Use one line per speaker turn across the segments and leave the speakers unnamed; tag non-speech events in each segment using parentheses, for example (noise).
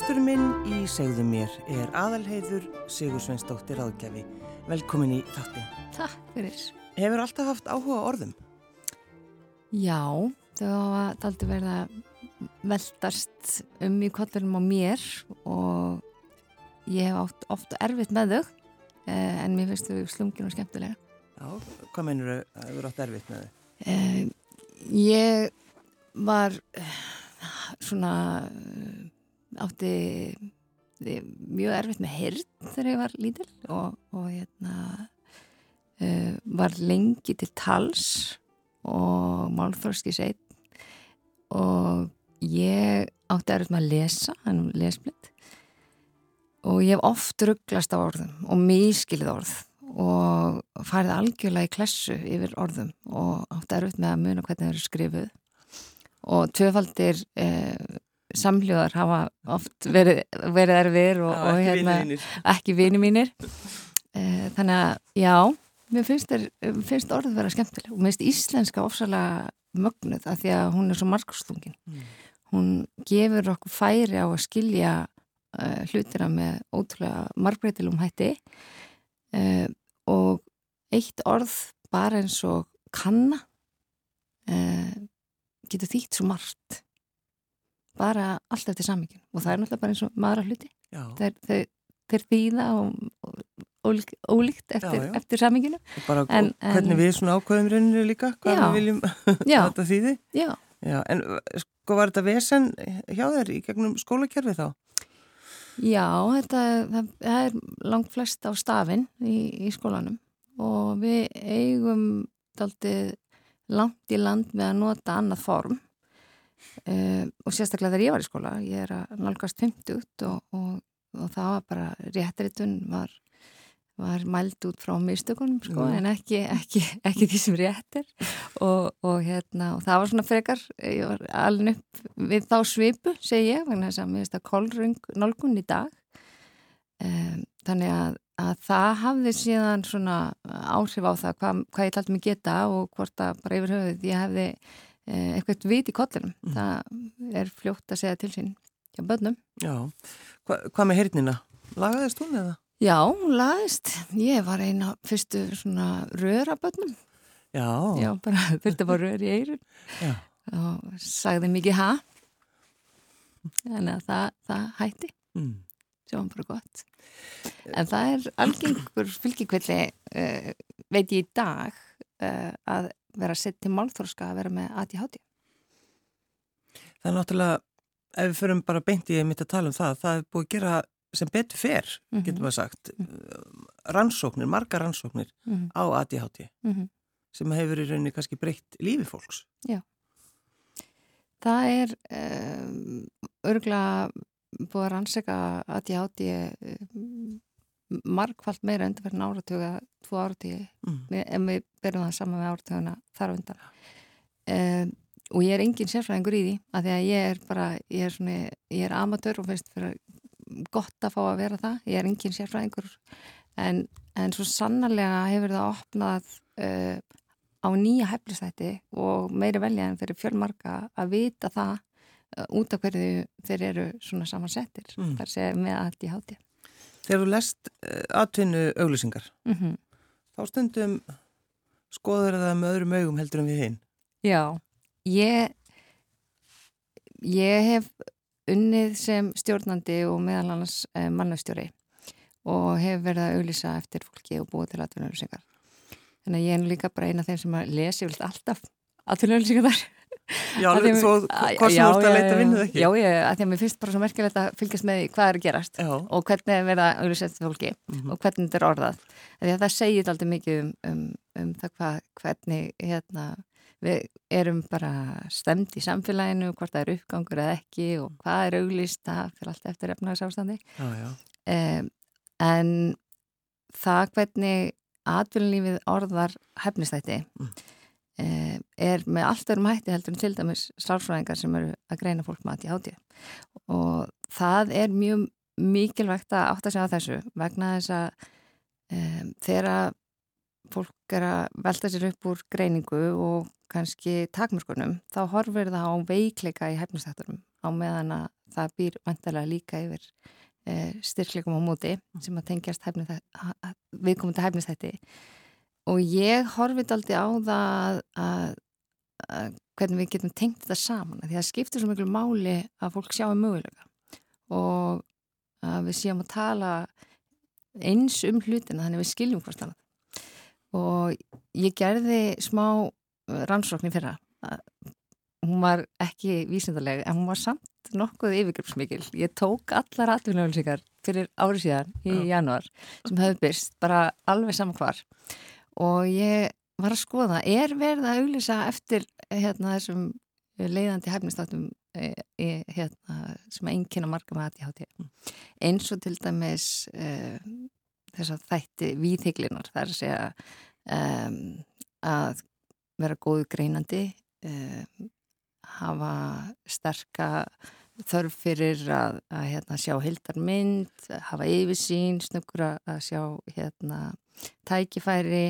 Gestur minn í segðu mér er aðalheiður Sigur Sveinsdóttir áðgjafi. Velkomin í þáttin.
Takk fyrir.
Hefur alltaf haft áhuga orðum?
Já, þau hafa aldrei verið að veldast um í kollunum á mér og ég hef oft, oft erfitt með þau eh, en mér finnst þau slungin og skemmtilega.
Já, hvað mennur þau að þau eru átt erfitt með þau?
Eh, ég var svona eh, átti mjög erfitt með hirn þegar ég var lítil og, og hérna uh, var lengi til tals og málþróski seit og ég átti erfitt með að lesa hann lesblind og ég hef oft rugglast á orðum og miskilið orð og farið algjörlega í klessu yfir orðum og átti erfitt með að muna hvernig það eru skrifuð. Og tvöfaldir eh, samljóðar hafa oft verið, verið erfir og, og hérna, ekki vini mínir. Eh, þannig að já mér finnst, er, finnst orðið vera skemmtileg og mér finnst íslenska ofsalega mögnuð af því að hún er svo margstungin
Mm.
hún gefur okkur færi á að skilja uh, hlutina með ótrúlega margbreytilum hætti. Uh, og eitt orð bara eins og kanna uh, getur þýtt svo margt bara allt eftir sammyggin og það er náttúrulega bara eins og maður að hluti. Þeir, þeir, þeir þýða og, og, ólíkt, eftir, eftir en-
hvernig við svona ákveðum rauninu líka, hvað
Já.
við viljum (laughs) þetta þýði.
já,
Já, en sko var þetta vesen hjá þér í gegnum skólakerfi þá?
já þetta, það, það er langt flest á stafinn í, í skólanum. Og við eigum daldið langt í land með að nota annað form uh, og sérstaklega þegar ég var í skóla ég er að nálgast 50 og, og, og það var bara réttritun var, var mæld út frá mistökunum sko,
Já.
en ekki, ekki, ekki því sem rétt er og, og, hérna, og það var svona frekar ég var alveg upp við þá svipu segi ég, vegna þess að mér finnst að kolrung nálgun í dag um, þannig að, að það hafði síðan svona áhrif á það hvað, hvað ég taldi mig geta og hvort að bara yfir höfuð ég hefði eitthvað vit í kollinum
Mm.
það er fljótt að segja til sín hjá börnum
Já, Hva, hvað með heyrnina? Lagaðist hún eða?
Já, hún laðist. Ég var eina fyrstu svona rörabönnum.
Já,
Já, bara (laughs) að fá rör í eirun
já.
og sagði mikið ha. Að það, það hætti,
Mm.
sem var bara gott. En það er algengur fylgjikvilli, uh, veit ég í dag, uh, að vera sett til málþórska að vera með ADHD.
Það er náttúrulega, ef við förum bara beint í mitt að tala um það, það er búið að gera sem betur fer,
Mhm.
getur maður sagt, rannsóknir, margar rannsóknir
Mm
á ADHD
-hmm.
sem hefur í rauninni kannski breytt lífi fólks.
Það er um, örgulega búið að rannsaka ADHD margfald meira undanferðin áratuga, tvo áratugi.
Mm.
við- ef við berum það saman með áratuguna þar undan. Um, og ég er engin sérfræðingur í því að því að ég er bara, ég er svona ég er amatör og finnst fyrir gott að fá að vera það, ég er engin sérfræðingur. En, en svo sannarlega hefur það opnað uh, á nýja heflistætti og meiri velja en fyrir fjölmarka að vita það uh, út af hverju þeir eru svona samansettir.
Mm.
þar sé með allt í háti
Þegar þú lest uh, atvinnu auglýsingar,
mm -hmm.
þá stundum skoður það með öðrum augum heldur en við hinn.
Já, ég ég hef unnið sem stjórnandi og meðal annars eh, mannastjóri og hef verið að auglýsa eftir fólki og búið til atvinnauðlýsingar þannig að ég er líka bara eina af þeim sem að lesi vilt alltaf atvinnauðlýsingar þar
Já, þú,
Að-
hvað sem þú ert að leita vinnuð ekki?
Já, ég, að því að mér finnst bara svo merkilegt að fylgjast með hvað er að gerast
Já.
og hvernig er verið að auðvitað fólki
Mhm.
og hvernig þetta er orðað. Því að það segir alltaf mikið um, um, um það hvað, hvernig hérna, við erum bara stemd í samfélaginu, hvort það er uppgangur eða ekki og hvað er auglýst, það fyrir allt eftir
já.
Um, en það hvernig atvinnulífið orðar hefnistætti
Mm.
Um, er með allt örum hætti heldur en til dæmis sálfræðingar sem eru að greina fólk með ADHD og það er mjög mikilvægt að átta sig á þessu vegna þess að um, þegar fólk er að velta sér upp úr greiningu og kannski takmörkunum þá horfir það á veikleika í hæfnistættunum á meðan að það býr vantarlega líka yfir e, styrklegum á móti sem að tengjast viðkomandi hæfnistætti og ég horfið aldrei á það að, að hvernig við getum tengt þetta saman því að það skiptir svo miklu máli að fólk sjáum mögulega og að við séum að tala eins um hlutina þannig við skiljum hvort annað. Og ég gerði smá uh, rannsóknir fyrra. Hún var ekki vísindarlega en hún var samt nokkuð yfirgripsmikil. Ég tók allar atvinnulöfningar fyrir árið síðan í ja. januar sem höfðu byrst bara alveg saman hvar og ég var að skoða er verið að auglýsa eftir hérna, þessum leiðandi hefnistátum e, e, hérna, sem að einkynna marga með ADHD eins og til dæmis e, þess að þætti víþygglinar það er að að vera góðu greinandi um, hafa sterka þörf fyrir að, að hérna, sjá hildarmynd, hafa yfirsýn snöggur að sjá hérna, tækifæri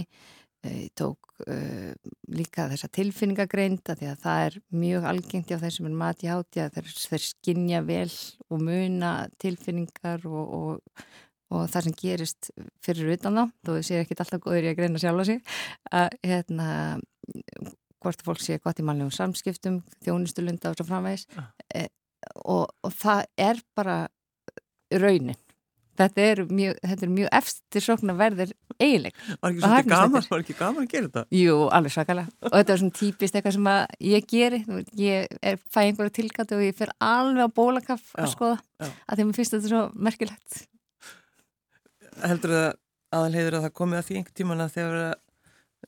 ég tók uh, líka þessa tilfinningagreinda því að það er mjög algengt á þeir sem er mati háti að þeir, þeir skinja vel og muna tilfinningar og, og og það sem gerist fyrir utan þá, þó þau séu ekki alltaf góður í að greina sjálfa sig, að hérna, hvort fólk sé gott í mannlegum samskiptum, þjónustulunda og svo framvegis ah. Og, og það er bara raunin. Þetta er mjög, mjög eftir sókn að verður eiginleg.
Var ekki svolítið gaman, var ekki gaman að gera þetta?
Jú, alveg svakalega. Og þetta er svona típist eitthvað sem ég geri. Ég er, fæ einhverju tilkvæmt og ég fer alveg á bólakaff að skoða. Já. Að því að mér finnst þetta svo merkilegt
heldur það aðalheiður að það komi að því einhver tíman að þegar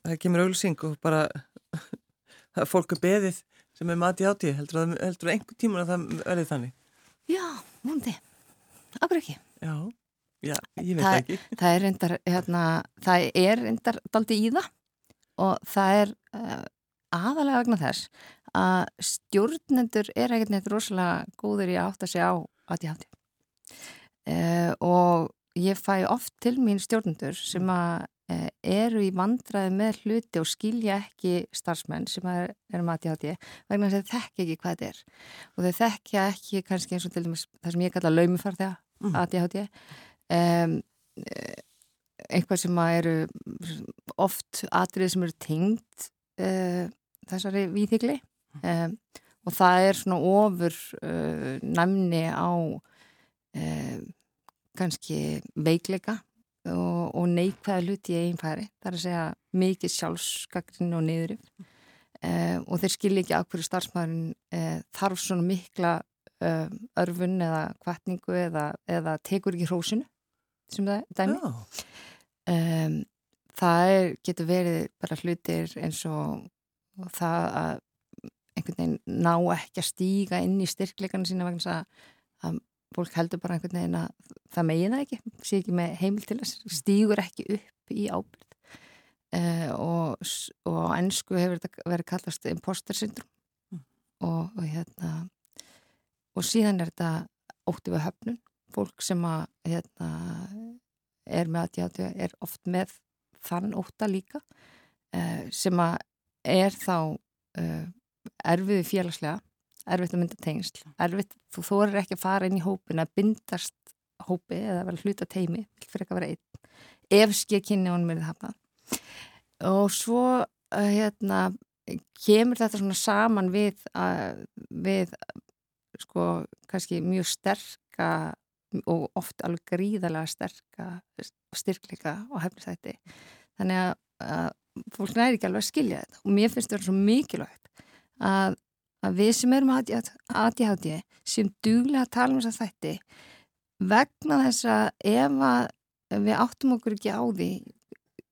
það kemur auðvilsing og bara (laughs) er fólk að beðið sem er mati átíð heldur það, heldur það einhver tíman að það verði þannig?
Já, múndi Akkur ekki?
Já, já ég veit það, ekki.
Það er reyndar, hérna, það er reyndar daldi í það og það er uh, aðalega vegna þess að stjórnendur er ekkert neitt rosalega góður í að átta sig á átíð átíð uh, og ég fæ oft til mín stjórnendur sem að eru í vandraði með hluti og skilja ekki starfsmenn sem er, er mati á því vegna þess að þeir þekk ekki hvað þetta er. Og þeir þekkja ekki kannski eins og til dæmis það sem ég kalla laumifar þegar mm. að því á því um, eitthvað sem eru oft atrið sem eru tengt uh, þessari výþigli um, og það er svona ofur uh, næmni á um, kannski veikleika og, og neikvæða hluti í einn færi. Það er að segja mikið sjálfsgagnin og niðurif mm. eh, og þeir skilja ekki að hverju starfsmæðurinn eh, þarf svona mikla eh, örfun eða kvartningu eða, eða tekur ekki hrósinu sem það er dæmi. Oh. Það er, getur verið bara hlutir eins og, og það að einhvern veginn ná ekki að stíga inn í styrkleikana sína vegna að fólk heldur bara einhvern veginn að það megin það ekki, sé ekki með heimil til þess, stýgur ekki upp í ábyrð uh, og, og ennsku hefur þetta verið kallast imposter syndrom mm. og, og hérna og síðan er þetta ótti við höfnun. Fólk sem að hérna, er með aðjátu er oft með þann ótta líka uh, sem að er þá uh, erfiði félagslega erfitt að mynda tengsl, erfitt, þú þorir ekki að fara inn í hópin að bindast hópi eða vera hluta teimi, fyrir ekki að vera einn, ef skil kynni honum er það hafnað. Og svo uh, hérna, kemur þetta svona saman við, uh, við sko, kannski mjög sterka og oft alveg gríðalega sterka styrkleika og hefnistætti. Þannig að, að fólk næri ekki alveg að skilja þetta og mér finnst þetta svo mikilvægt að að við sem erum ADHD sem duglega að tala um þess að þætti vegna þess að ef að við áttum okkur ekki á því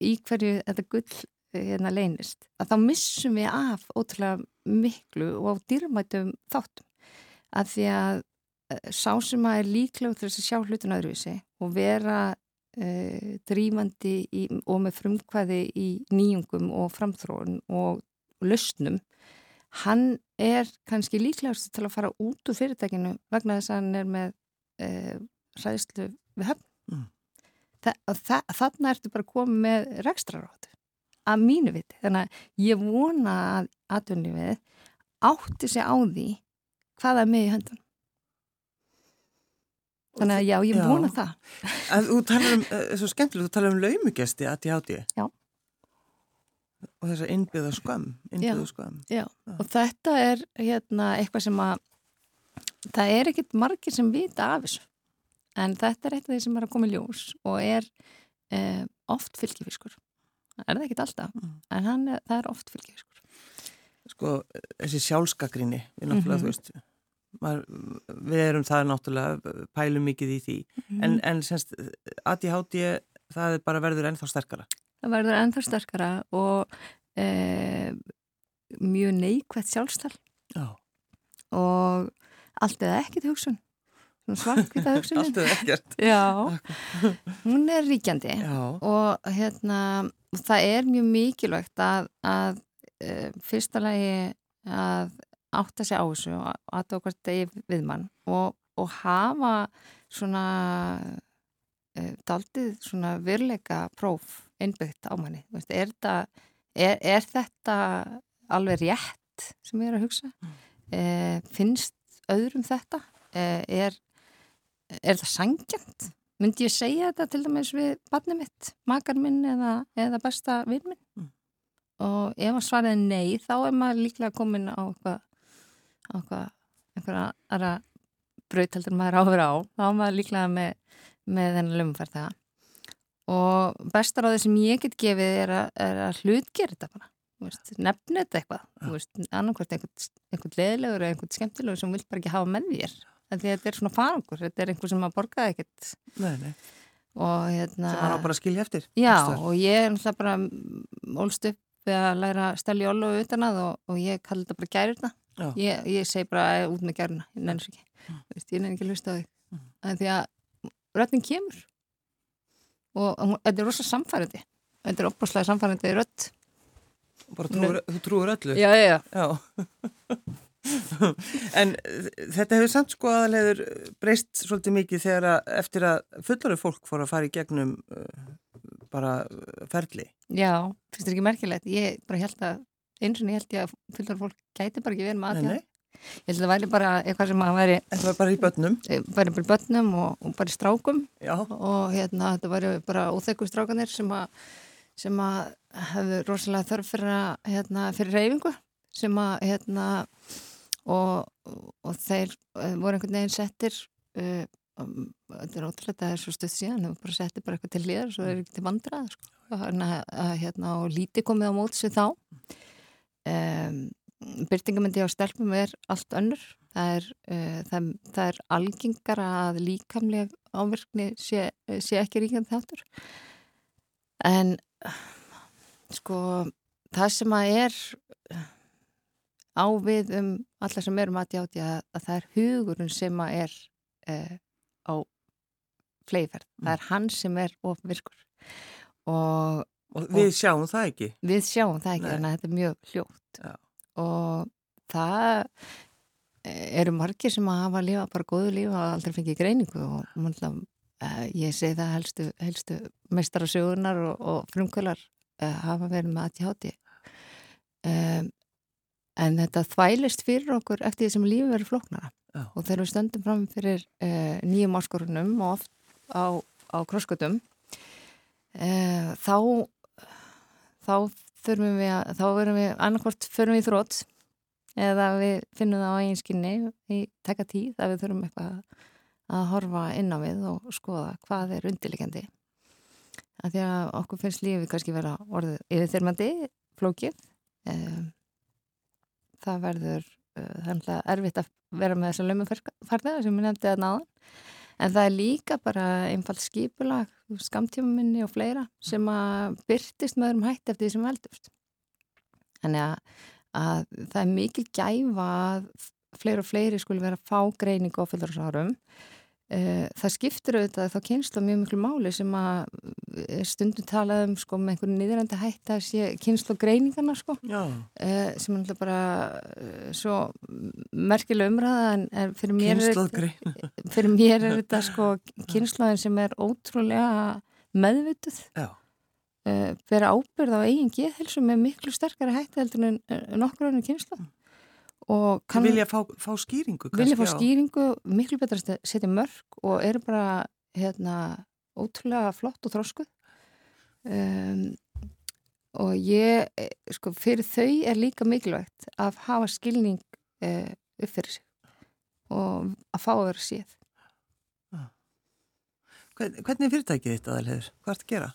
í hverju þetta gull hérna leynist, að þá missum við af ótrúlega miklu og á dýrmætum þáttum. Að því að eh, sá sem að er líklega til þess að sjá hlutun öðruvísi og vera uh, drífandi í, og með frumkvæði í nýjungum og framþróun og lausnum hann er kannski líklegast til að fara út úr fyrirtækinu vegna þess að hann er með e, ræðslu við höfn mm. Þa, þa, þannig ertu bara komið með rekstrarátt að mínu viti. Þannig að ég vona að atvinnlífið átti sig á því hvaða með í höndun. Þannig að já, ég
Já.
vona það.
En þú talar um, það er svo skemmtilega, þú talar um laumugesti að ég átti.
Já.
Og þess að innbyggða skömm, innbyggða skömm.
Já, og þetta er hérna eitthvað sem að það er ekkit margir sem vita af þessu en þetta er eitt af því sem er að koma í ljós og er eh, oft fylgifiskur það er það ekkit alltaf
Mm.
en er, það er oft fylgifiskur
Sko, þessi sjálfskakrinni, við náttúrulega,
Mhm.
þú veist, maður, við erum það náttúrulega, pælum mikið í því. En, en semst, ADHD, það er bara verður ennþá sterkara.
Það verður ennþá sterkara og eh, mjög neikvægt sjálfstal
Já.
og allt eða ekkit hugsun svartkvita (laughs) hugsunin
Allt eða ekkert.
Já, hún er ríkjandi
Já.
og hérna það er mjög mikilvægt að, að e, fyrsta lagi að átta sig á þessu og aðtók hvert degi við mann og, og hafa svona e, daldið svona virleika próf innbyggt á manni. Er, þetta, er, er þetta alveg rétt sem ég er að hugsa? E, finnst öðrum þetta? E, er, er það sangjant myndi ég segja þetta til dæmis við barnið mitt, makar minn eða, eða besta vinn minn?
Mm.
og ef að svaraði nei þá er maður líklega komin á eitthvað einhverja aðra braut heldur en maður á að vera á. Þá er maður líklega með, með þennan lumfærð það og besta ráðið sem ég get gefið er að, er að hlutgera þetta bara. Nefna þetta eitthvað. Annarkvært einhvern, leðilegur eða einhvern skemmtilegur sem vill bara ekki hafa með þér. Því að þetta er svona farangur, þetta er einhver sem maður borgaði ekkert.
Nei, nei,
og hérna
sem hann á bara að skilja eftir.
já,
staðar.
og ég er náttúrulega bara ólst upp við að læra að stella jólu og utan að og, og ég kalli þetta bara gærurna
Já.
ég, ég segi bara "Æ, út með gæruna ég nenni svo ekki, veist, ég nenni ekki að hlusta á þig.
Mm.
en því að röddin kemur og, hún- þetta er rosa samfærandi þetta er opaslega samfærandi rödd.
Bara trúur, þú trúur öllu.
já, já, já,
en þetta hefur samt sko aðalegur breyst svolítið mikið þegar að eftir að fullari fólk fór að fara í gegnum uh, bara uh, ferli.
já finnst þetta ekki merkilegt? Ég bara held að eins og ég held ég að fullur fólk gæti bara ekki verið með
nei,
ég held að það væri bara eitthvað sem að væri
þetta var bara í börnum.
bara bara í börnum og, og bara í strákum
Já,
og hérna þetta væri bara óþekku strákanir sem að sem að hefðu rosalega þörf fyrir, að, hérna, fyrir reyfingu sem að hérna og, og þeir eh, voru einhvern veginn settir uh, þetta er ótrúlega það er svo stuð síðan þau bara settir bara eitthvað til hlýðar svo er ekki til vandrað sko. Að, hérna, og lítið komið á móts við þá um, byrtingamindi á stelpum er allt önnur það er, uh, það, það er algengara að líkamleg ávirkni sé, sé ekki ríkjandi þáttur en sko það sem að er á við um alla sem erum að játi að, að það er hugurinn sem að er uh, á fleiferð, það er hann sem er ofvirkur og
og við sjáum það ekki.
við sjáum það ekki
Nei.
þannig að þetta er mjög hljótt
Já.
Og það eh, eru margir sem að hafa að lifa bara góðu líf og aldrei fengið greiningu og mannlega, ég segi það helstu, helstu meistarasögunar og, og frumkvölar uh, hafa verið með aðtjáti um, en þetta þvælist fyrir okkur eftir því sem lífi verið flóknara.
Já.
og þegar við stöndum fram fyrir uh, nýjum áskorunum og oft á, á krosskutum uh, þá þá þurfum við að, þá verum við annarkvort förum við þrótt eða við finnum það á eigin skinni í taka tíð að við þurfum eitthvað að horfa inn á við og skoða hvað er undirleikandi að því að okkur finnst lífið kannski vera orðið yfirþyrmandi, flókið um, það verður það er erfitt að vera með þessa lömufarniða sem ég nefndi að náðan en það er líka bara einfalt skipulag, skamtímaminni og fleira sem að byrtist með öðrum hætti eftir því sem veldust þannig að, að það er mikil gæfa að fleiri og fleiri skuli vera að fá greiningu á fullursárum það skiptir auðvitað þá kynsla mjög miklu máli sem að er stundum talað um sko með einhvern niðurandi hætt að sé kynsla greiningarna sko. Eh, sem er bara eh, svo merkileg umræða en, en fyrir mér er (laughs) fyrir mér er þetta sko (laughs) kynnslóðin sem er ótrúlega meðvituð. Bera ábyrð á eigin geðhelsu með miklu sterkari hætti heldur en nokkur önnu kynslu og
kann, vilja fá, fá skýringu
vilja fá skýringu, miklu betra að setja mörg og eru bara hérna, ótrúlega flott og þróskuð um, og ég eh, sko, fyrir þau er líka mikilvægt að hafa skilning uh, upp fyrir sig og að fá að vera séð
Hvernig er fyrirtækið þetta aðalhegur? Hvað ert að gera?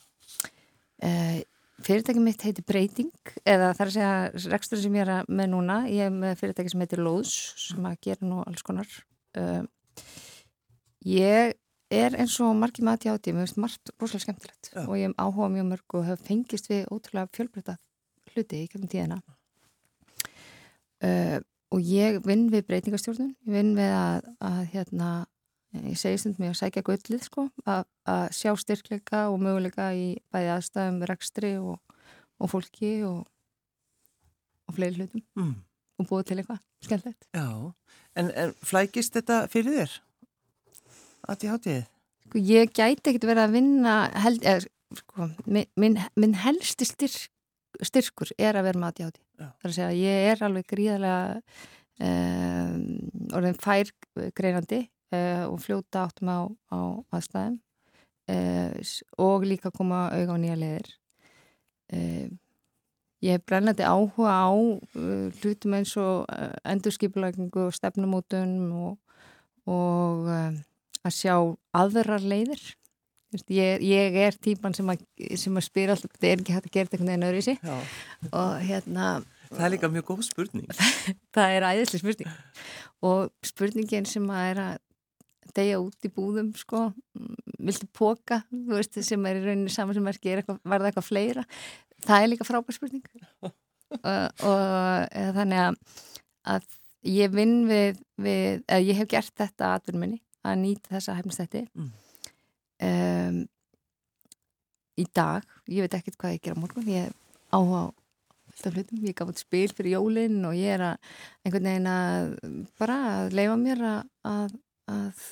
Uh, fyrirtækið mitt heitir Breyting eða það er að segja rekstur sem ég er með núna ég er með fyrirtækið sem heitir Lóðs sem að gera nú alls konar uh, ég er eins og margir mati áti mér finnst margt rosalega skemmtilegt Já. og ég hef áhuga mjög mörg og hef fengist við ótrúlega fjölbreyta hluti í kjöfnum tíðina uh, og ég vinn við breytingastjórnum ég vinn við að, að hérna ég segi stund með að sækja gullið sko, að sjá styrkleika og möguleika í bæði aðstæðum, rekstri og, og fólki og, og fleiri hlutum mm. og búið til eitthvað skemmtilegt.
Já, en, en flækist þetta fyrir þér? Að því hátíðið?
Sko, ég gæti ekkert verið að vinna held, eða, sko, minn, minn helsti styrk, styrkur er að vera með að því hátíð. Það er að segja að ég er alveg gríðarlega um, orðin fær greinandi uh, og fljóta áttum á, á aðstæðum. Uh, og líka koma auðvitað á nýja leðir uh, ég hef brennandi áhuga á hlutum eins og endurskipulækingu og stefnumótun og, og að sjá aðrar leiðir. Ég, ég er típan sem að, sem að spyrja alltaf, þetta er ekki hægt að gera einhvern veginn öðru í sig og hérna
Það er líka mjög góð spurning. (laughs)
Það er æðislega spurning. Og spurningin sem að er að degja út í búðum sko, viltu póka veist, sem er í rauninni saman sem verki var það eitthvað fleira? Það er líka frábær spurning. (laughs) Og, og þannig að, að ég vinn við, við eða ég hef gert þetta aðverminni að nýta þessa hefnstætti mm. um, í dag ég veit ekkert hvað ég gera morgun ég áhuga á hlutum, ég gaf út spil fyrir jólinn og ég er að einhvern veginn að bara að leifa mér að, að að,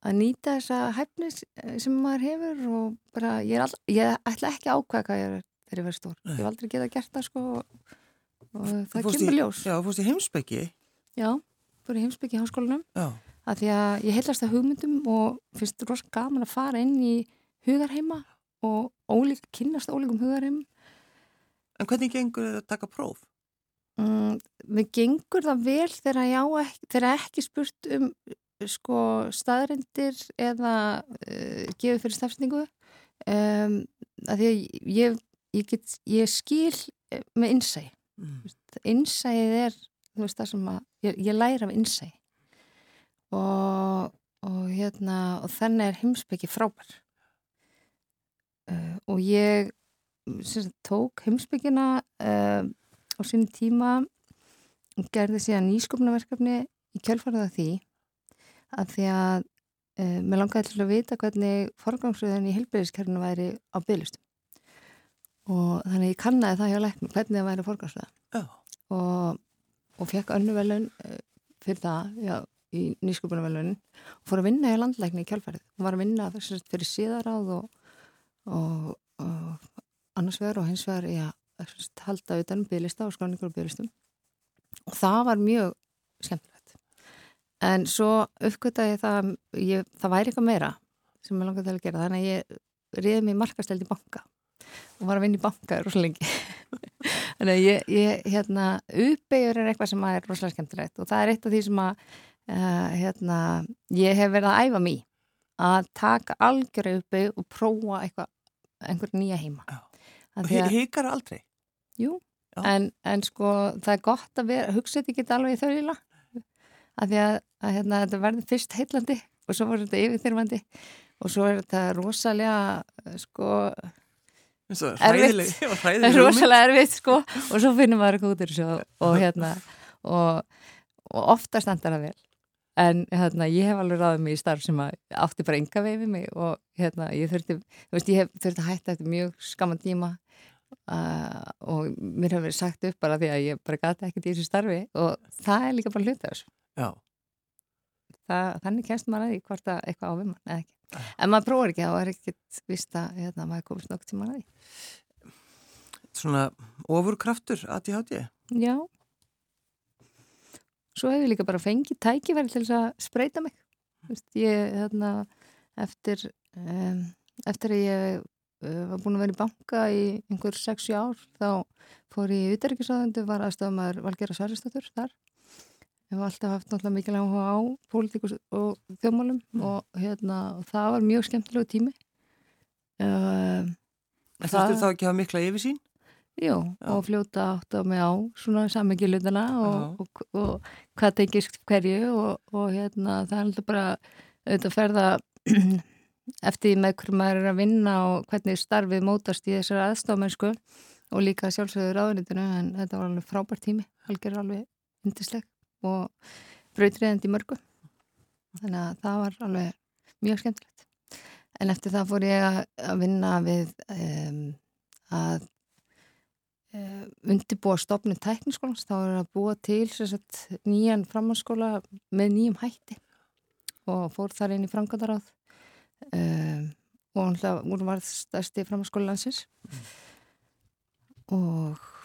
að nýta þessa hæfnis eh, sem maður hefur og bara ég, all, ég ætla ekki að ákvæða hvað ég er þegar ég verð stór. Ég hef aldrei getað gert það sko og það kemur ljós.
Já, fórst í heimsbyggi?
Já, fór í heimsbyggi í háskólanum að því að ég heilast það hugmyndum og finnst þetta rosalega gaman að fara inn í hugarheima og ólík, kynast ólíkum hugarheim
En hvernig gengur þetta að taka próf?
Mm, við gengur það vel þegar, ekki, þegar ekki spurt um sko staðrindir eða uh, gefið fyrir stafsningu um, að því að ég, ég, get, ég skil eh, með innsæ mm. innsæið er veist, sem að ég, ég læra af innsæ og, og hérna og þannig er heimsbyggi frábær. Uh, og ég sagt, tók heimsbyggina uh, á sín tíma og gerði síðan nýskopnaverkefni í kjölfarða því að því að e, mér langaði til að vita hvernig forgangsröðin í helbæðiskerfinu væri á bygglistum og þannig ég kannaði það hjá leiknum hvernig það væri forgangsröða oh. og, og fekk önnu velun e, fyrir það já, í nýskupunarvelunin og fór að vinna í landleikni í kjálfærið og var að vinna fyrir síðaráð og, og, og annars vegar og hins vegar í að halda utan bygglista og skráningur og bygglistum og það var mjög skemmtilegt en svo uppgöttaði það ég, það væri eitthvað meira sem ég langaði til að gera. Þannig að ég riði mig markasteld í banka og var að vinna í banka rosalega lengi. (laughs) Þannig að ég, ég hérna, uppbyggur er eitthvað sem er rosalega skemmtilegt og það er eitt af því sem að uh, hérna, ég hef verið að æfa mér að taka algjörðu uppbygg og prófa eitthvað einhver nýja heima.
Híkar aldrei?
Jú, en, en sko það er gott að vera, hugsa þetta ekki alveg í þauðila að því að, að hérna, þetta verður fyrst heillandi og svo verður þetta yfirþyrfandi og svo er þetta rosalega sko
erfitt.
rosalega erfitt sko og svo finnum maður eitthvað út í þessu og hérna og, og ofta standar það vel. En hérna ég hef alveg ráðið mig í starf sem að átti bara enga veifið mig og hérna ég þurfti, þú veist ég hef þurfti að hætta eftir mjög skaman tíma uh, og mér hefur verið sagt upp bara því að ég bara gata ekkert í þessu starfi og það er líka bara hluta þessu
Já.
Það, þannig kemst maður að því hvort að eitthvað á við mann eða ekki. En maður prófar ekki, þá er ekkert vist að hérna, maður komist nokk tíma að því.
Svona ofurkraftur ADHD?
Já. Svo hefur ég líka bara fengið tækifæri til þess að spreita mig. Vist, ég, hérna, eftir, um, eftir að ég uh, var búin að vera í banka í einhver 6-7 ár, þá fór ég í Uterrikiðsáðundu, var aðstofamæður Valgera Særistóttur þar. Ég hef alltaf haft náttúrulega mikil áhuga á pólitíkus og þjómálum mm. og, hérna, og það var mjög skemmtilegu tími.
Uh, það þá ekki hafa mikla yfirsýn?
Jú, Já. og fljóta átt á mig á svona sammengilutana og, og, og hvað tengist hverju og hérna það er alltaf bara auðvitað að ferða (clears throat) eftir með hverju maður er að vinna og hvernig starfið mótast í þessari aðstofmennsku og líka sjálfsögur áðurnitinu en þetta var alveg frábært tími, algjör alveg indisleg og brautriðandi mörgu. Þannig að það var alveg mjög skemmtilegt. En eftir það fór ég að vinna við um, að um, undirbúa stofnum tækniskólans, þá er að búa til sagt, nýjan framhanskóla með nýjum hætti og fór þar inn í frangandaráð um, og hún var stærsti framhanskóla landsins. Mm. og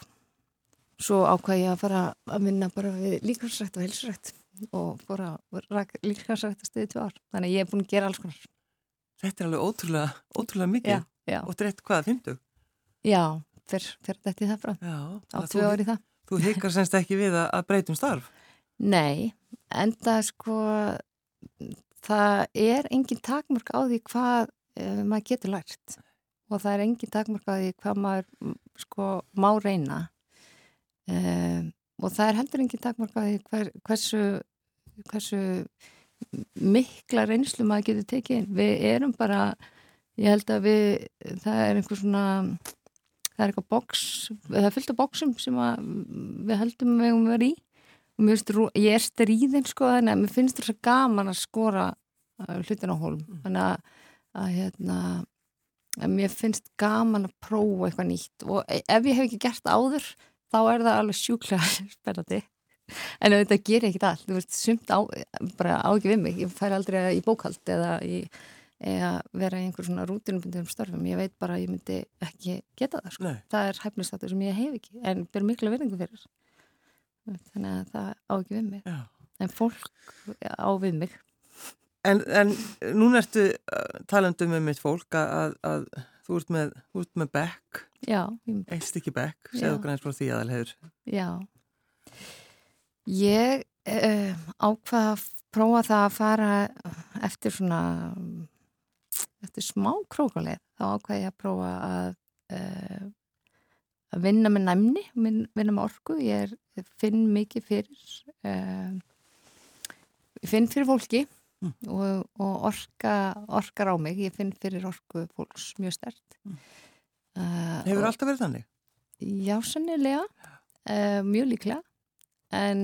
svo ákvæði ég að fara að vinna bara við líkansrætt og helsrætt og fóra líkansrætt að stiði tvið ár. Þannig að ég er búin að gera alls konar.
Þetta er alveg ótrúlega, ótrúlega mikið.
Já, já.
Og þetta er eitthvað að fyndu?
Já, fyrir þetta í það frá. Já. Á tvið ári það.
Þú heikar semst ekki við að breytum starf?
Nei, enda sko það er engin takmörk á því hvað uh, maður getur lært og það er engin takmörk á því hvað maður sko má reyna um, og það er heldur enginn takmarkaði hver, hversu, hversu mikla reynslu maður getur tekið við erum bara ég held að við, það er einhver svona það er eitthvað boks það er fyllt af boksum sem við heldum við um að vera í. Og finnst, ég er stríðin sko þannig að mér finnst þetta gaman að skora uh, hlutin á hólum mm. þannig að, að hérna að mér finnst gaman að prófa eitthvað nýtt. Og e, ef ég hef ekki gert áður þá er það alveg sjúklega (laughs) spennandi. En þetta gerir ekkit allt. Þú veist, sumt á, bara á ekki við mig. Ég fær aldrei í bókald eða í, eða vera í einhver svona rútinubundum störfum, ég veit bara að ég myndi ekki geta það, sko. það er hæfnistatur sem ég hef ekki, en ber miklu verðingu fyrir. Þannig að það á ekki við mig. Já. en fólk á við mig.
En, en núna ertu uh, talandum með mitt fólk að, að þú ert með, með bekk
Já.
Eitt stykki bekk, segðu eins frá því aðalhegur.
Já. Ég uh, ákvaða að prófa það að fara eftir svona, eftir smá krókuleið, þá ákvaði ég að prófa að, uh, að vinna með næmni, vinna með orku. Ég er, finn mikið fyrir, uh, finn fyrir fólki mm. og, og orka, orkar á mig. Ég finn fyrir orku fólks mjög stert. Mm.
Uh, Hefur alltaf verið þannig?
Já, sannilega, uh, mjög líklega, en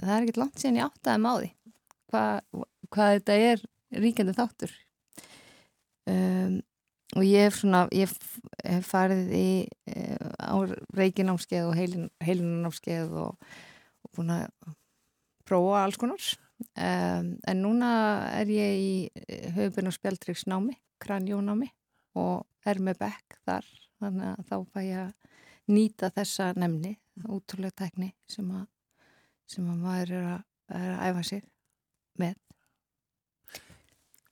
það er ekkert langt síðan ég áttaði máði hvað hva þetta er ríkjandi þáttur. Um, og ég hef svona, ég hef farið í uh, á reikinámskeið og heilin, heilinámskeið og, og búin að prófa alls konar. Um, en núna er ég í höfubinn og spjaldriksnámi, kranjónámi og er með bekk þar þannig að þá fæ ég að nýta þessa nefni, útrúlega tekni sem að, sem að maður er að, er að æfa sig með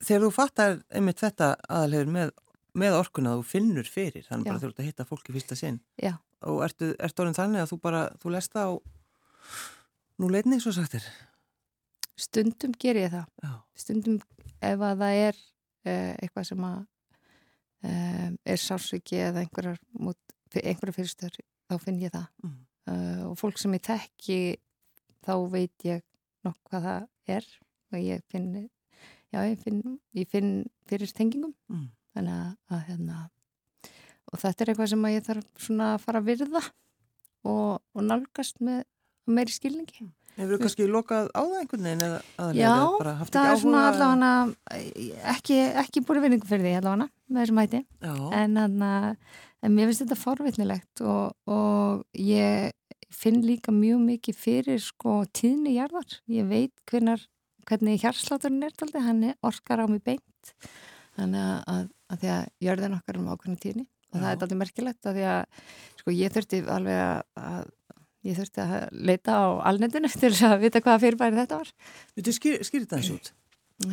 Þegar þú fattar einmitt þetta aðalhegur með, með orkuna þú finnur fyrir, þannig Já. bara þú ert að hitta fólki fyrsta sinn
Já.
og ertu, ertu orðin þannig að þú bara, þú lest það á nú leitni, svo sagtir
Stundum ger ég það
Já.
stundum ef að það er eh, eitthvað sem að um, er sársviki eða einhverjar, einhverjar fyrirstöður þá finn ég það mm. uh, og fólk sem ég tekki þá veit ég nokk hvað það er og ég finn já, ég finn, ég finn fyrir tengingum mm. þannig að, að hérna, og þetta er eitthvað sem ég þarf svona að fara að virða og, og nálgast með meiri skilningi mm.
Hefur þú kannski lokað á það einhvern veginn eða aðlega?
Já, það er svona allavega ekki, ekki búið vinningu fyrir því allavega með þessum hætti. En, en mér finnst þetta forvitnilegt og, og ég finn líka mjög mikið fyrir sko tíðni jarðar. Ég veit hvernar, hvernig hjarslátturinn er taldi, hann orkar á mig beint. Þannig að, að, að því að jörðin okkar er um ákveðinu tíni og það
Já.
er alltaf merkilegt að því að sko ég þurfti alveg að, að ég þurfti að leita á alnetinu (laughs) til að vita hvaða fyrirbæri þetta var.
Þú skýr, skýr þetta eins út?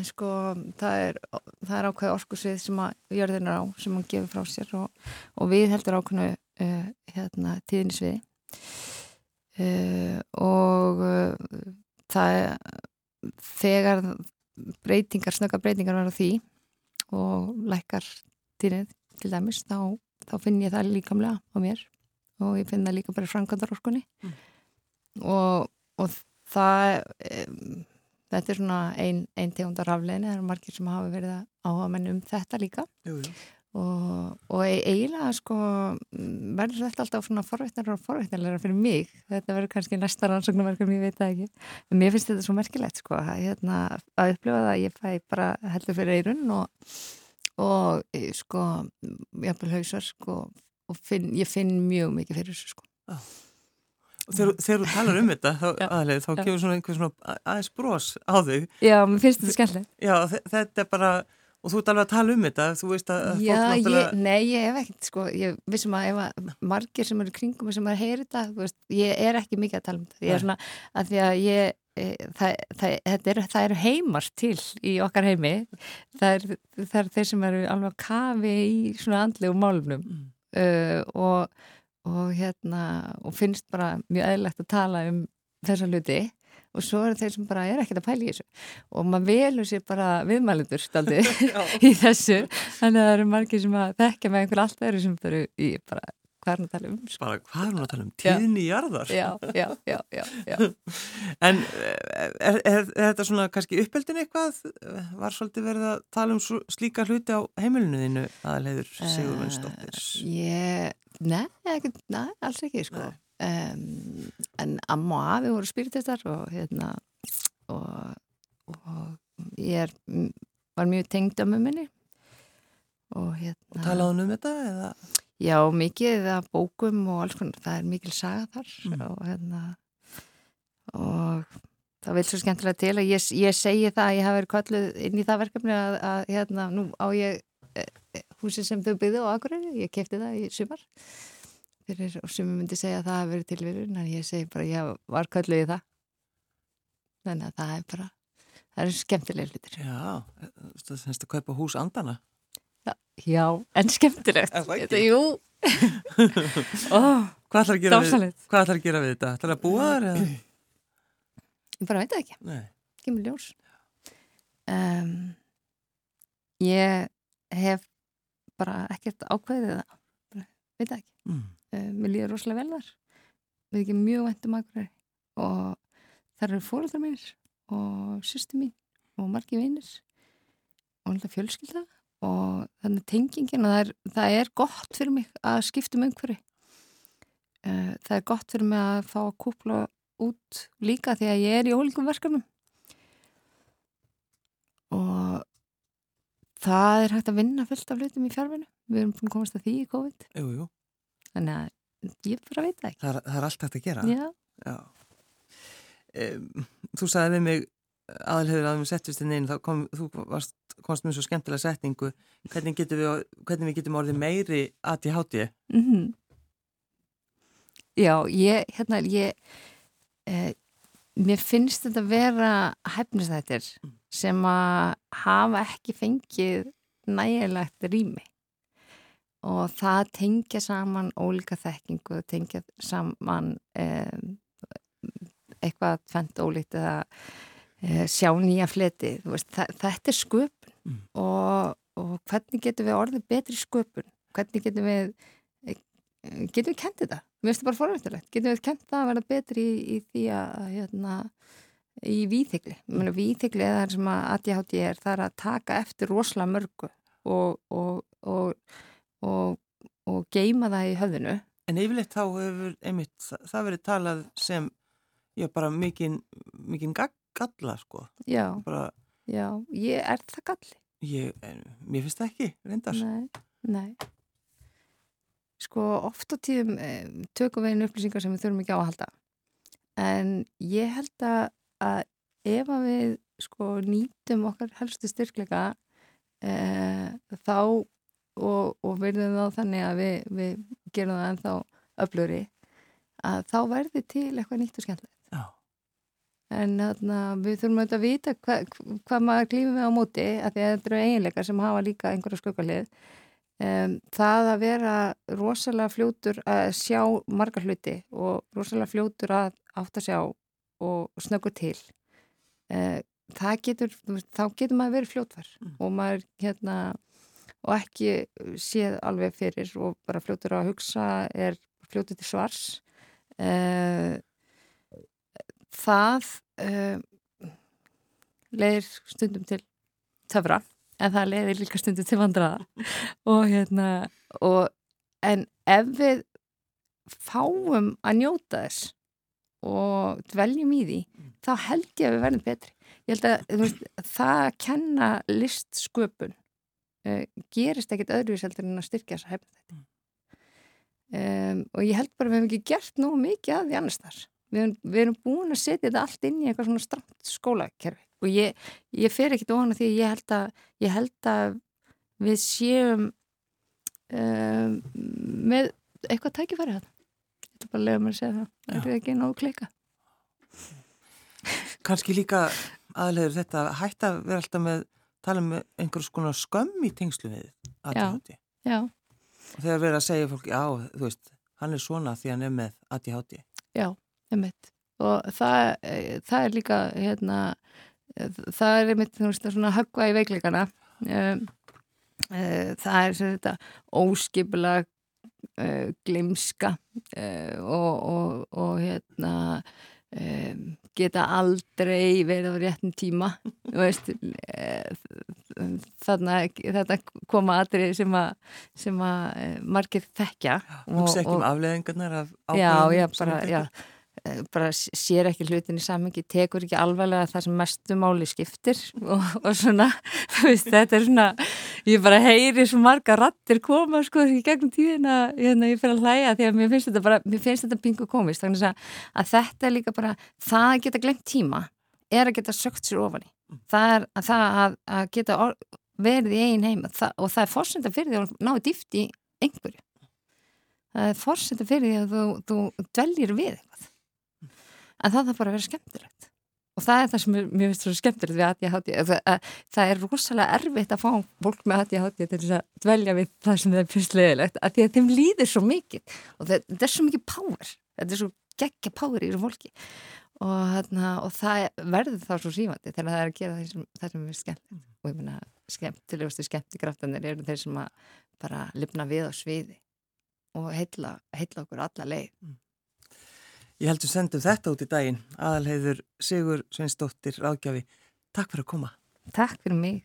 sko það er, það er ákveð orkusvið sem að jörðin er á sem hann gefur frá sér og, og við heldur ákveðinu uh, hérna tíðinisviði uh, og uh, það er þegar breytingar, snögga breytingar á því og lækkar tíðnið til dæmis þá, þá finn ég það líkamlega á mér og ég finn það líka bara í framkvæmdarorkunni.
Mm.
og, og það um, þetta er svona ein, ein tegundar rafleginni, það eru margir sem hafa verið að áhuga menn um þetta líka.
Jú, jú.
og, og e- eiginlega sko verður þetta alltaf svona forveitnar og forveitnarlega fyrir mig. Þetta verður kannski næsta rannsóknarverkum, ég veit það ekki. En mér finnst þetta svo merkilegt sko að, hérna, að upplifa það að ég fæ bara heldur fyrir eirun og, og e, sko jafnvel hausar sko og finn, ég finn mjög mikið fyrir þessu sko.
Og þegar, þegar þú talar um þetta, þá, aðlega, þá kemur svona einhver svona aðeins brós á þig.
Já, mér finnst þetta skemmtilegt.
Já, þe- þetta er bara, og þú ert alveg að tala um þetta, þú veist að,
Já,
fólk
ég,
náttúrulega...
nei, ég hef ekkert sko, ég vissum að ef að margir sem eru kringum sem er að heyra þetta, þú veist, ég er ekki mikið að tala um þetta, ég er svona að því að ég, e, það, það, þetta eru, það eru heimar til í okkar heimi, það er, það er þeir sem eru alveg kafi í svona andlegu málumnum
Mm.
Uh, og, og hérna, og finnst bara mjög eðlilegt að tala um þessa hluti. Og svo eru þeir sem bara er ekkert að pæla í þessu. Og maður velur sér bara viðmælendur staldi (laughs)
Já. (laughs)
í þessu. Þannig að það eru margir sem að þekka með einhver allt öðru sem bara, í bara hvað er hann að tala um sko.
Bara, hvað er hún að tala um? Tíðni jarðar?
já, já, já, já, já. (laughs)
En er, er, er þetta svona kannski uppeldin eitthvað? Var svolítið verið að tala um svo, slíka hluti á heimilinu þínu aðleiður Sigurmundsdóttir?
Eh, ég, nei, ekki, nei, alls ekki sko. um, en amma og afi voru spiritistar og hérna og, og ég er, var mjög tengd ömmu minni og hérna
Og talaði hún um þetta? Eða?
Já, mikið af bókum og alls konar, það er mikil saga þar
Mm.
og hérna og það vil svo skemmtilega til að ég, ég segi það að ég hafi verið kalluð inn í það verkefni að, að hérna, nú á ég e, e, húsin sem þau byggðu á Akureyri, ég kefti það í sumar fyrir, og sumar myndi segja að það hafi verið tilverun, en ég segi bara ég var kalluð í það þannig að það er bara það er skemmtilega hlutir
Já, það finnst að kaupa hús andana.
Já, en skemmtilegt
Er það ekki?
Jú (laughs) Ó,
Hvað ætlar að gera, við,
dásalegt
hvað ætlar að, gera við þetta? Ætlar að búa þar? Eða?
Ég bara veit það ekki
Nei.
kemur ljós um, ég hef bara ekkert ákveðið það bara, veit það ekki
Mm.
uh, mér líður rosalega vel þar við ekki mjög væntum akkur og þar eru fóröldar mínir og sýstu mín og margi vinnir og alltaf fjölskylda og þannig tengingin og það er, það er gott fyrir mig að skipta um einhverju uh, það er gott fyrir mig að fá að kúpla út líka því að ég er í ólíkum verkefnum og það er hægt að vinna fullt af hlutum í fjárvinu við erum búin að komast að því í COVID
Jú, jú.
þannig að ég bara veit það ekki
Það er, það er allt hægt að gera.
Já,
Já. Um, þú sagði við mig aðalhefur að við settist inn einn þá kom, þú varst, komst með svo skemmtilega setningu. Hvernig getum við, hvernig við getum orðið meiri ADHD
mm Já, ég, hérna, ég, eh, mér finnst þetta vera hæfnistættir sem að hafa ekki fengið nægilegt rými. Og það tengja saman ólíka þekkingu, tengja saman eh, eitthvað tvent ólíkt eða sjá nýja fleti, veist, þetta er sköpun.
Mm.
og, og hvernig getum við orðið betri sköpun, hvernig getum við eh, getum við kent þetta? Mér finnst þetta bara forvægtilegt, getum við kent það að verða betri í, í því að hérna, í víþykli, víþykli eða það sem að ADHD er það er að taka eftir rosalega mörgu og, og, og, og, og geima það í höfðinu.
En yfirleitt þá hefur einmitt það, verið talað sem já, bara mikinn mikinn gag- galla sko
já,
bara,
já, ég er það galli
ég, en, mér finnst það ekki reyndar
Nei, nei. Sko, oft á tíðum eh, tökum við inn upplýsingar sem við þurfum ekki á að halda. En ég held að, að ef að við sko nýtum okkar helstu styrkleika uh, þá og, og verðum þá þannig að við, við gerum það ennþá öfluri að þá verði til eitthvað nýtt og skemmtilegt. En þarna, við þurfum auðvitað að vita hva, hvað maður klífum við á móti að því að þetta eru eiginleikar sem hafa líka einhverja skuggalið. Um, það að vera rosalega fljótur að sjá margar hluti og rosalega fljótur að átt að sjá og snöggur til uh, það getur, þá getur maður verið fljótvar mm. og maður hérna og ekki séð alveg fyrir og bara fljótur að hugsa er fljótur til svars uh, það uh, leiðir stundum til töfra en það leiðir líka stundum til vandraða (laughs) og hérna og, en ef við fáum að njóta þess og dveljum í því mm. þá held ég að við verðum betri. Ég held að veist, það að kenna listsköpun uh, gerist ekkit öðruvís heldur en að styrkja þessa hefna þetta um, og ég held bara að við hefum ekki gert nú mikið að því annars þar við erum, við erum búin að setja þetta allt inn í eitthvað svona stramt skólakerfi og ég, ég fer ekkit ofan að því ég held að, ég held að við séum um, með eitthvað tækifæri þetta þetta er bara að lega mér að segja það það er ekki nógu kleika (laughs)
Kanski líka aðlegur þetta hægt að vera alltaf með tala um einhvers konar skömm í tengslu við ADHD.
Já, já.
Og þegar verður að segja fólki, já, þú veist, hann er svona því hann er með ADHD.
Já, einmitt. Og það, það er líka, hérna, það er einmitt svona höggva í veikleikana. Uh, það er þetta óskipulag uh, glimska og, og, og hérna geta aldrei verið á réttin tíma veist, þannig að þetta koma aðrið sem að, sem að margir þekkja
veist ekki um afleðingarnar af
ákveðum Já, já, bara, já bara sér ekki hlutin í samengi, tekur ekki alvarlega það sem mestu máli skiptir (laughs) og, og svona, (laughs) veist, þetta er svona ég bara heyri svo marga rattir koma sko í gegnum tíðina hérna, ég fyrir að hlæja því að mér finnst þetta bara mér finnst þetta pingu komist, þannig að, að þetta er líka bara, það að geta glemt tíma er að geta sökt sér ofan í. Það er að, að, að geta verið í einn heima það, og það er fórsenda fyrir því að náðu dýft í einhverju. Það er fórsenda fyrir því að þú, þú dveljir við en það þarf bara að vera skemmtilegt. Og það er það sem mér finnst svo skemmtilegt við ADHD það, það er rosalega erfitt að fá fólk með ADHD til þess að dvelja við það sem það finnst leðilegt að því að þeim líður svo mikið. Og það, það er svo mikið power. Þetta er svo geggja power í þessu fólki. Og, þarna, og það verður þá svo sífandi þegar það er að gera það sem, það sem er skemmt mm. og ég menna skemmtilegustu skemmtikraftanir eru þeir sem að bara lifna við á sviði og heitla, heitla okkur alla leið. Mm.
Ég heldur sendum þetta út í daginn. Aðalheiður Sigur Sveinsdóttir Ráðgjafi. Takk fyrir að koma.
Takk fyrir mig.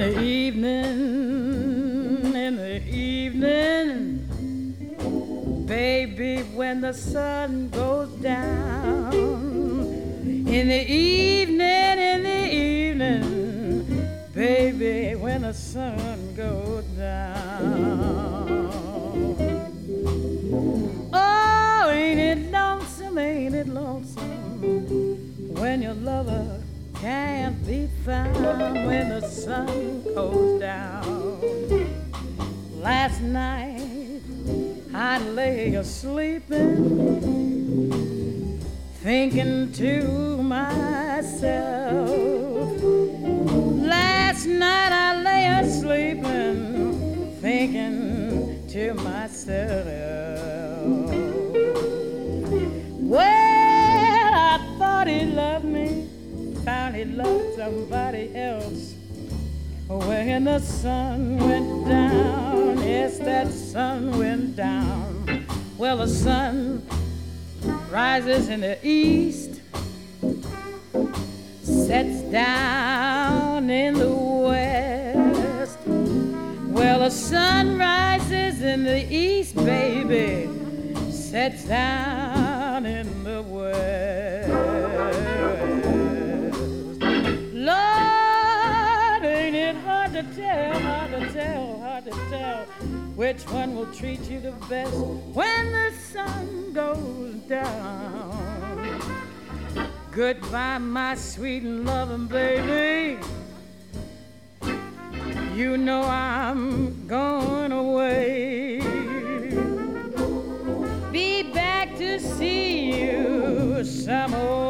In the evening, in the evening, baby, when the sun goes down. In the evening, in the evening, baby, when the sun goes down. Oh, ain't it lonesome, ain't it lonesome when your lover can't be found when the sun goes down. Last night I lay a sleeping, thinking to myself. Last night I lay asleeping, thinking to myself. Well, I thought he loved me, found he loved somebody else. When the sun went down, yes, that sun went down. Well, the sun rises in the east, sets down in the west. Well, the sun rises in the east, baby, sets down in the west. Tell, hard to tell, hard to tell which one will treat you the best when the sun goes down. Goodbye, my sweet and loving baby. You know I'm going away. Be back to see you some old